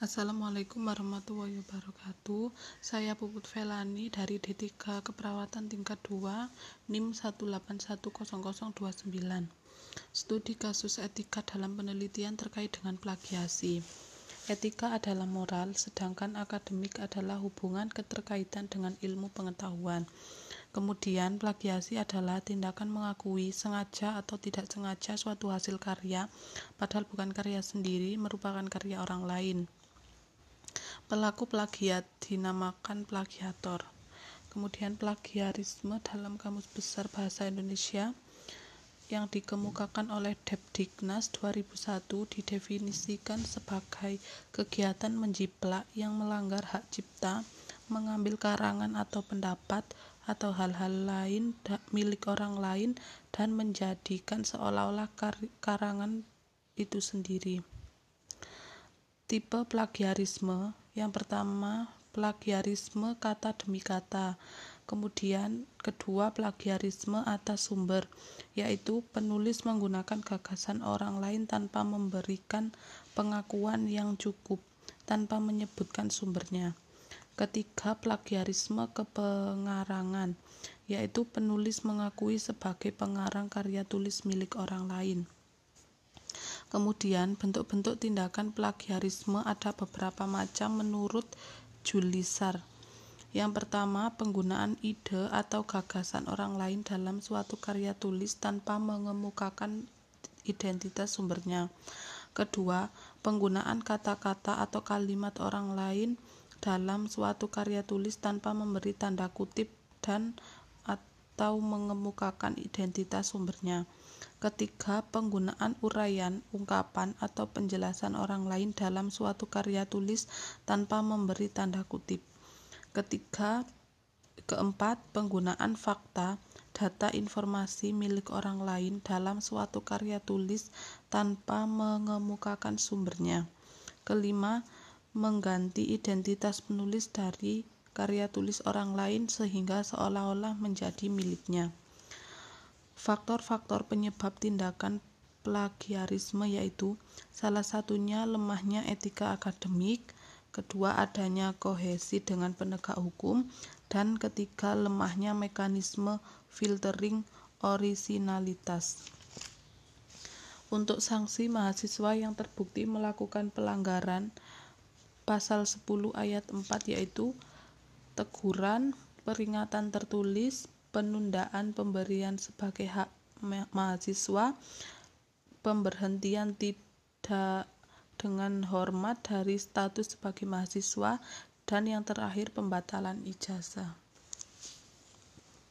Assalamualaikum warahmatullahi wabarakatuh. Saya Puput Velani dari D3 Keperawatan tingkat 2 NIM 1810029. Studi kasus etika dalam penelitian terkait dengan plagiasi. Etika adalah moral, sedangkan akademik adalah hubungan keterkaitan dengan ilmu pengetahuan. Kemudian, plagiasi adalah tindakan mengakui sengaja atau tidak sengaja suatu hasil karya, padahal bukan karya sendiri, merupakan karya orang lain. Pelaku plagiat dinamakan plagiator. Kemudian plagiarisme dalam Kamus Besar Bahasa Indonesia yang dikemukakan oleh Depdiknas 2001 didefinisikan sebagai kegiatan menjiplak yang melanggar hak cipta, mengambil karangan atau pendapat atau hal-hal lain milik orang lain dan menjadikan seolah-olah karangan itu sendiri. Tipe plagiarisme yang pertama plagiarisme kata demi kata Kemudian kedua plagiarisme atas sumber, yaitu penulis menggunakan gagasan orang lain tanpa memberikan pengakuan yang cukup, tanpa menyebutkan sumbernya. Ketiga plagiarisme kepengarangan, yaitu penulis mengakui sebagai pengarang karya tulis milik orang lain. Kemudian bentuk-bentuk tindakan plagiarisme ada beberapa macam menurut Julisar yang pertama, penggunaan ide atau gagasan orang lain dalam suatu karya tulis tanpa mengemukakan identitas sumbernya. Kedua, penggunaan kata-kata atau kalimat orang lain dalam suatu karya tulis tanpa memberi tanda kutip dan atau mengemukakan identitas sumbernya. Ketiga, penggunaan uraian, ungkapan, atau penjelasan orang lain dalam suatu karya tulis tanpa memberi tanda kutip. Ketiga, keempat, penggunaan fakta, data informasi milik orang lain dalam suatu karya tulis tanpa mengemukakan sumbernya. Kelima, mengganti identitas penulis dari karya tulis orang lain sehingga seolah-olah menjadi miliknya. Faktor-faktor penyebab tindakan plagiarisme yaitu salah satunya lemahnya etika akademik, kedua adanya kohesi dengan penegak hukum, dan ketiga lemahnya mekanisme filtering orisinalitas. Untuk sanksi mahasiswa yang terbukti melakukan pelanggaran pasal 10 ayat 4 yaitu teguran, peringatan tertulis, penundaan pemberian sebagai hak mahasiswa, pemberhentian tidak dengan hormat dari status sebagai mahasiswa, dan yang terakhir pembatalan ijazah.